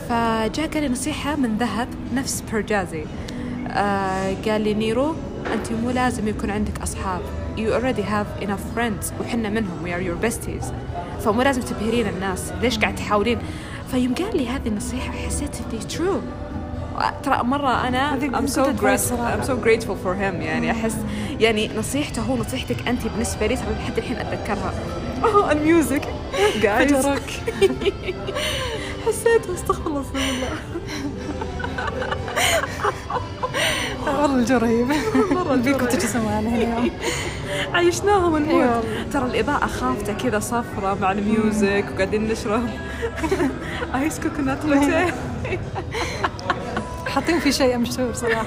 فجاء قال لي نصيحة من ذهب نفس بيرجازي آه قال لي نيرو أنت مو لازم يكون عندك أصحاب. You already have enough friends وحنا منهم. We are your besties. فمو لازم تبهرين الناس. ليش قاعد تحاولين؟ فيوم قال لي هذه النصيحة حسيت إني true. ترى مرة أنا I'm so good advice grateful صراحة. I'm so grateful for him. يعني أحس يعني نصيحته هو نصيحتك أنت بالنسبة لي ترى لحد الحين أتذكرها. oh ال music guys. فجرك. حسيت استغفر الله. استغفر الله والله الجو بيكم هنا اليوم. عيشناهم ال mood أيوة. ترى الإضاءة خافتة كذا صفرة مع ال music وقاعدين نشرب. iced coconut latte حاطين في شيء مشهور صراحة.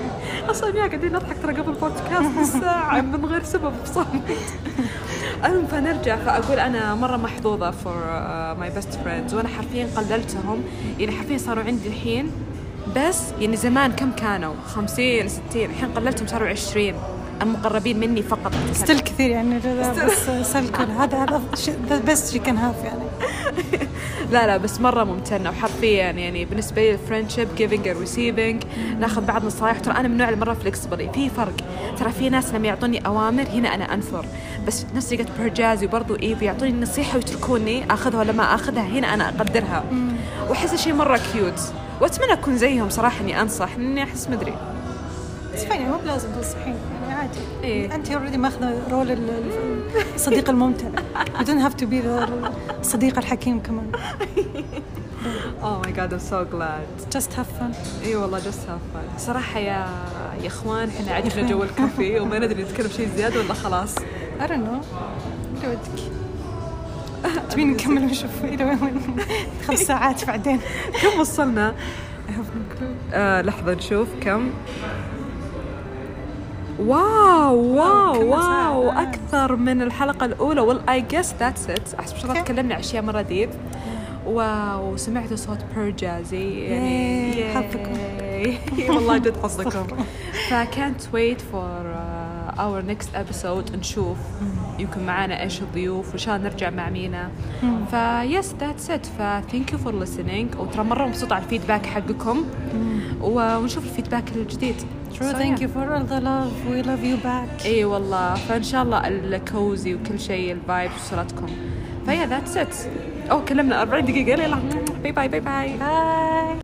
أصلا يا قاعدين نضحك ترى قبل بودكاست ساعة من غير سبب صامت المهم فنرجع فأقول أنا مرة محظوظة for my best friends وأنا حرفيا قللتهم. يعني حرفيا صاروا عندي الحين بس يعني زمان كم كانوا؟ 50 60 الحين قللتهم صاروا 20 المقربين مني فقط. still كثير يعني بس circle هذا هذا the best she can have يعني. لا لا بس مرة ممتنة وحرفيا يعني بالنسبة لي ال friendship giving and receiving ناخذ بعض نصايح ترى أنا من النوع اللي مرة flexible في فرق. ترى في ناس لما يعطوني أوامر هنا أنا أنفر. بس نفس طريقة برجازي وبرضو إيفي يعطوني نصيحة ويتركوني آخذها ولا ما آخذها هنا أنا أقدرها. وأحس شيء مرة cute وأتمنى أكون زيهم صراحة إني أنصح لأني أحس مدري. fine مو بلازم تنصحين يعني عادي. إيه. أنت already ماخذة role ال- ال- الصديق الممتع. You don't have to be الصديق الحكيم كمان. Oh my god I'm so glad. Just have fun. اي والله just have صراحة يا يا إخوان إحنا عجبنا. جو الكافيه وما ندري نتكلم شيء زيادة ولا خلاص. I don't know. اللي ودك تبين نكمل ونشوف إلى وين؟ وين خمس ساعات بعدين. كم وصلنا؟ آه لحظة نشوف كم. wow wow. wow أكثر من الحلقة الأولى. well I guess that's it أحس ما شاء الله. تكلمنا اشياء مرة deep wow سمعت صوت بيرجازي يعني حظكم. والله جد حظكم. فكانت ويت فور اور نيكست ابيسود نشوف. يمكن معانا إيش الضيوف وان شاء الله نرجع مع مينا. ف yes that's it ف thank you for listening. وترى مرة مبسوطه على ال feedback حقكم. ونشوف ال feedback الجديد. True, So, thank yeah. you for all the love. We love you back. إي والله. فإن شاء الله ال cozy وكل شيء ال vibes وصلتكم. ف yeah that's it oh كلمنا 40 دقيقة. يلا. bye bye bye bye Bye.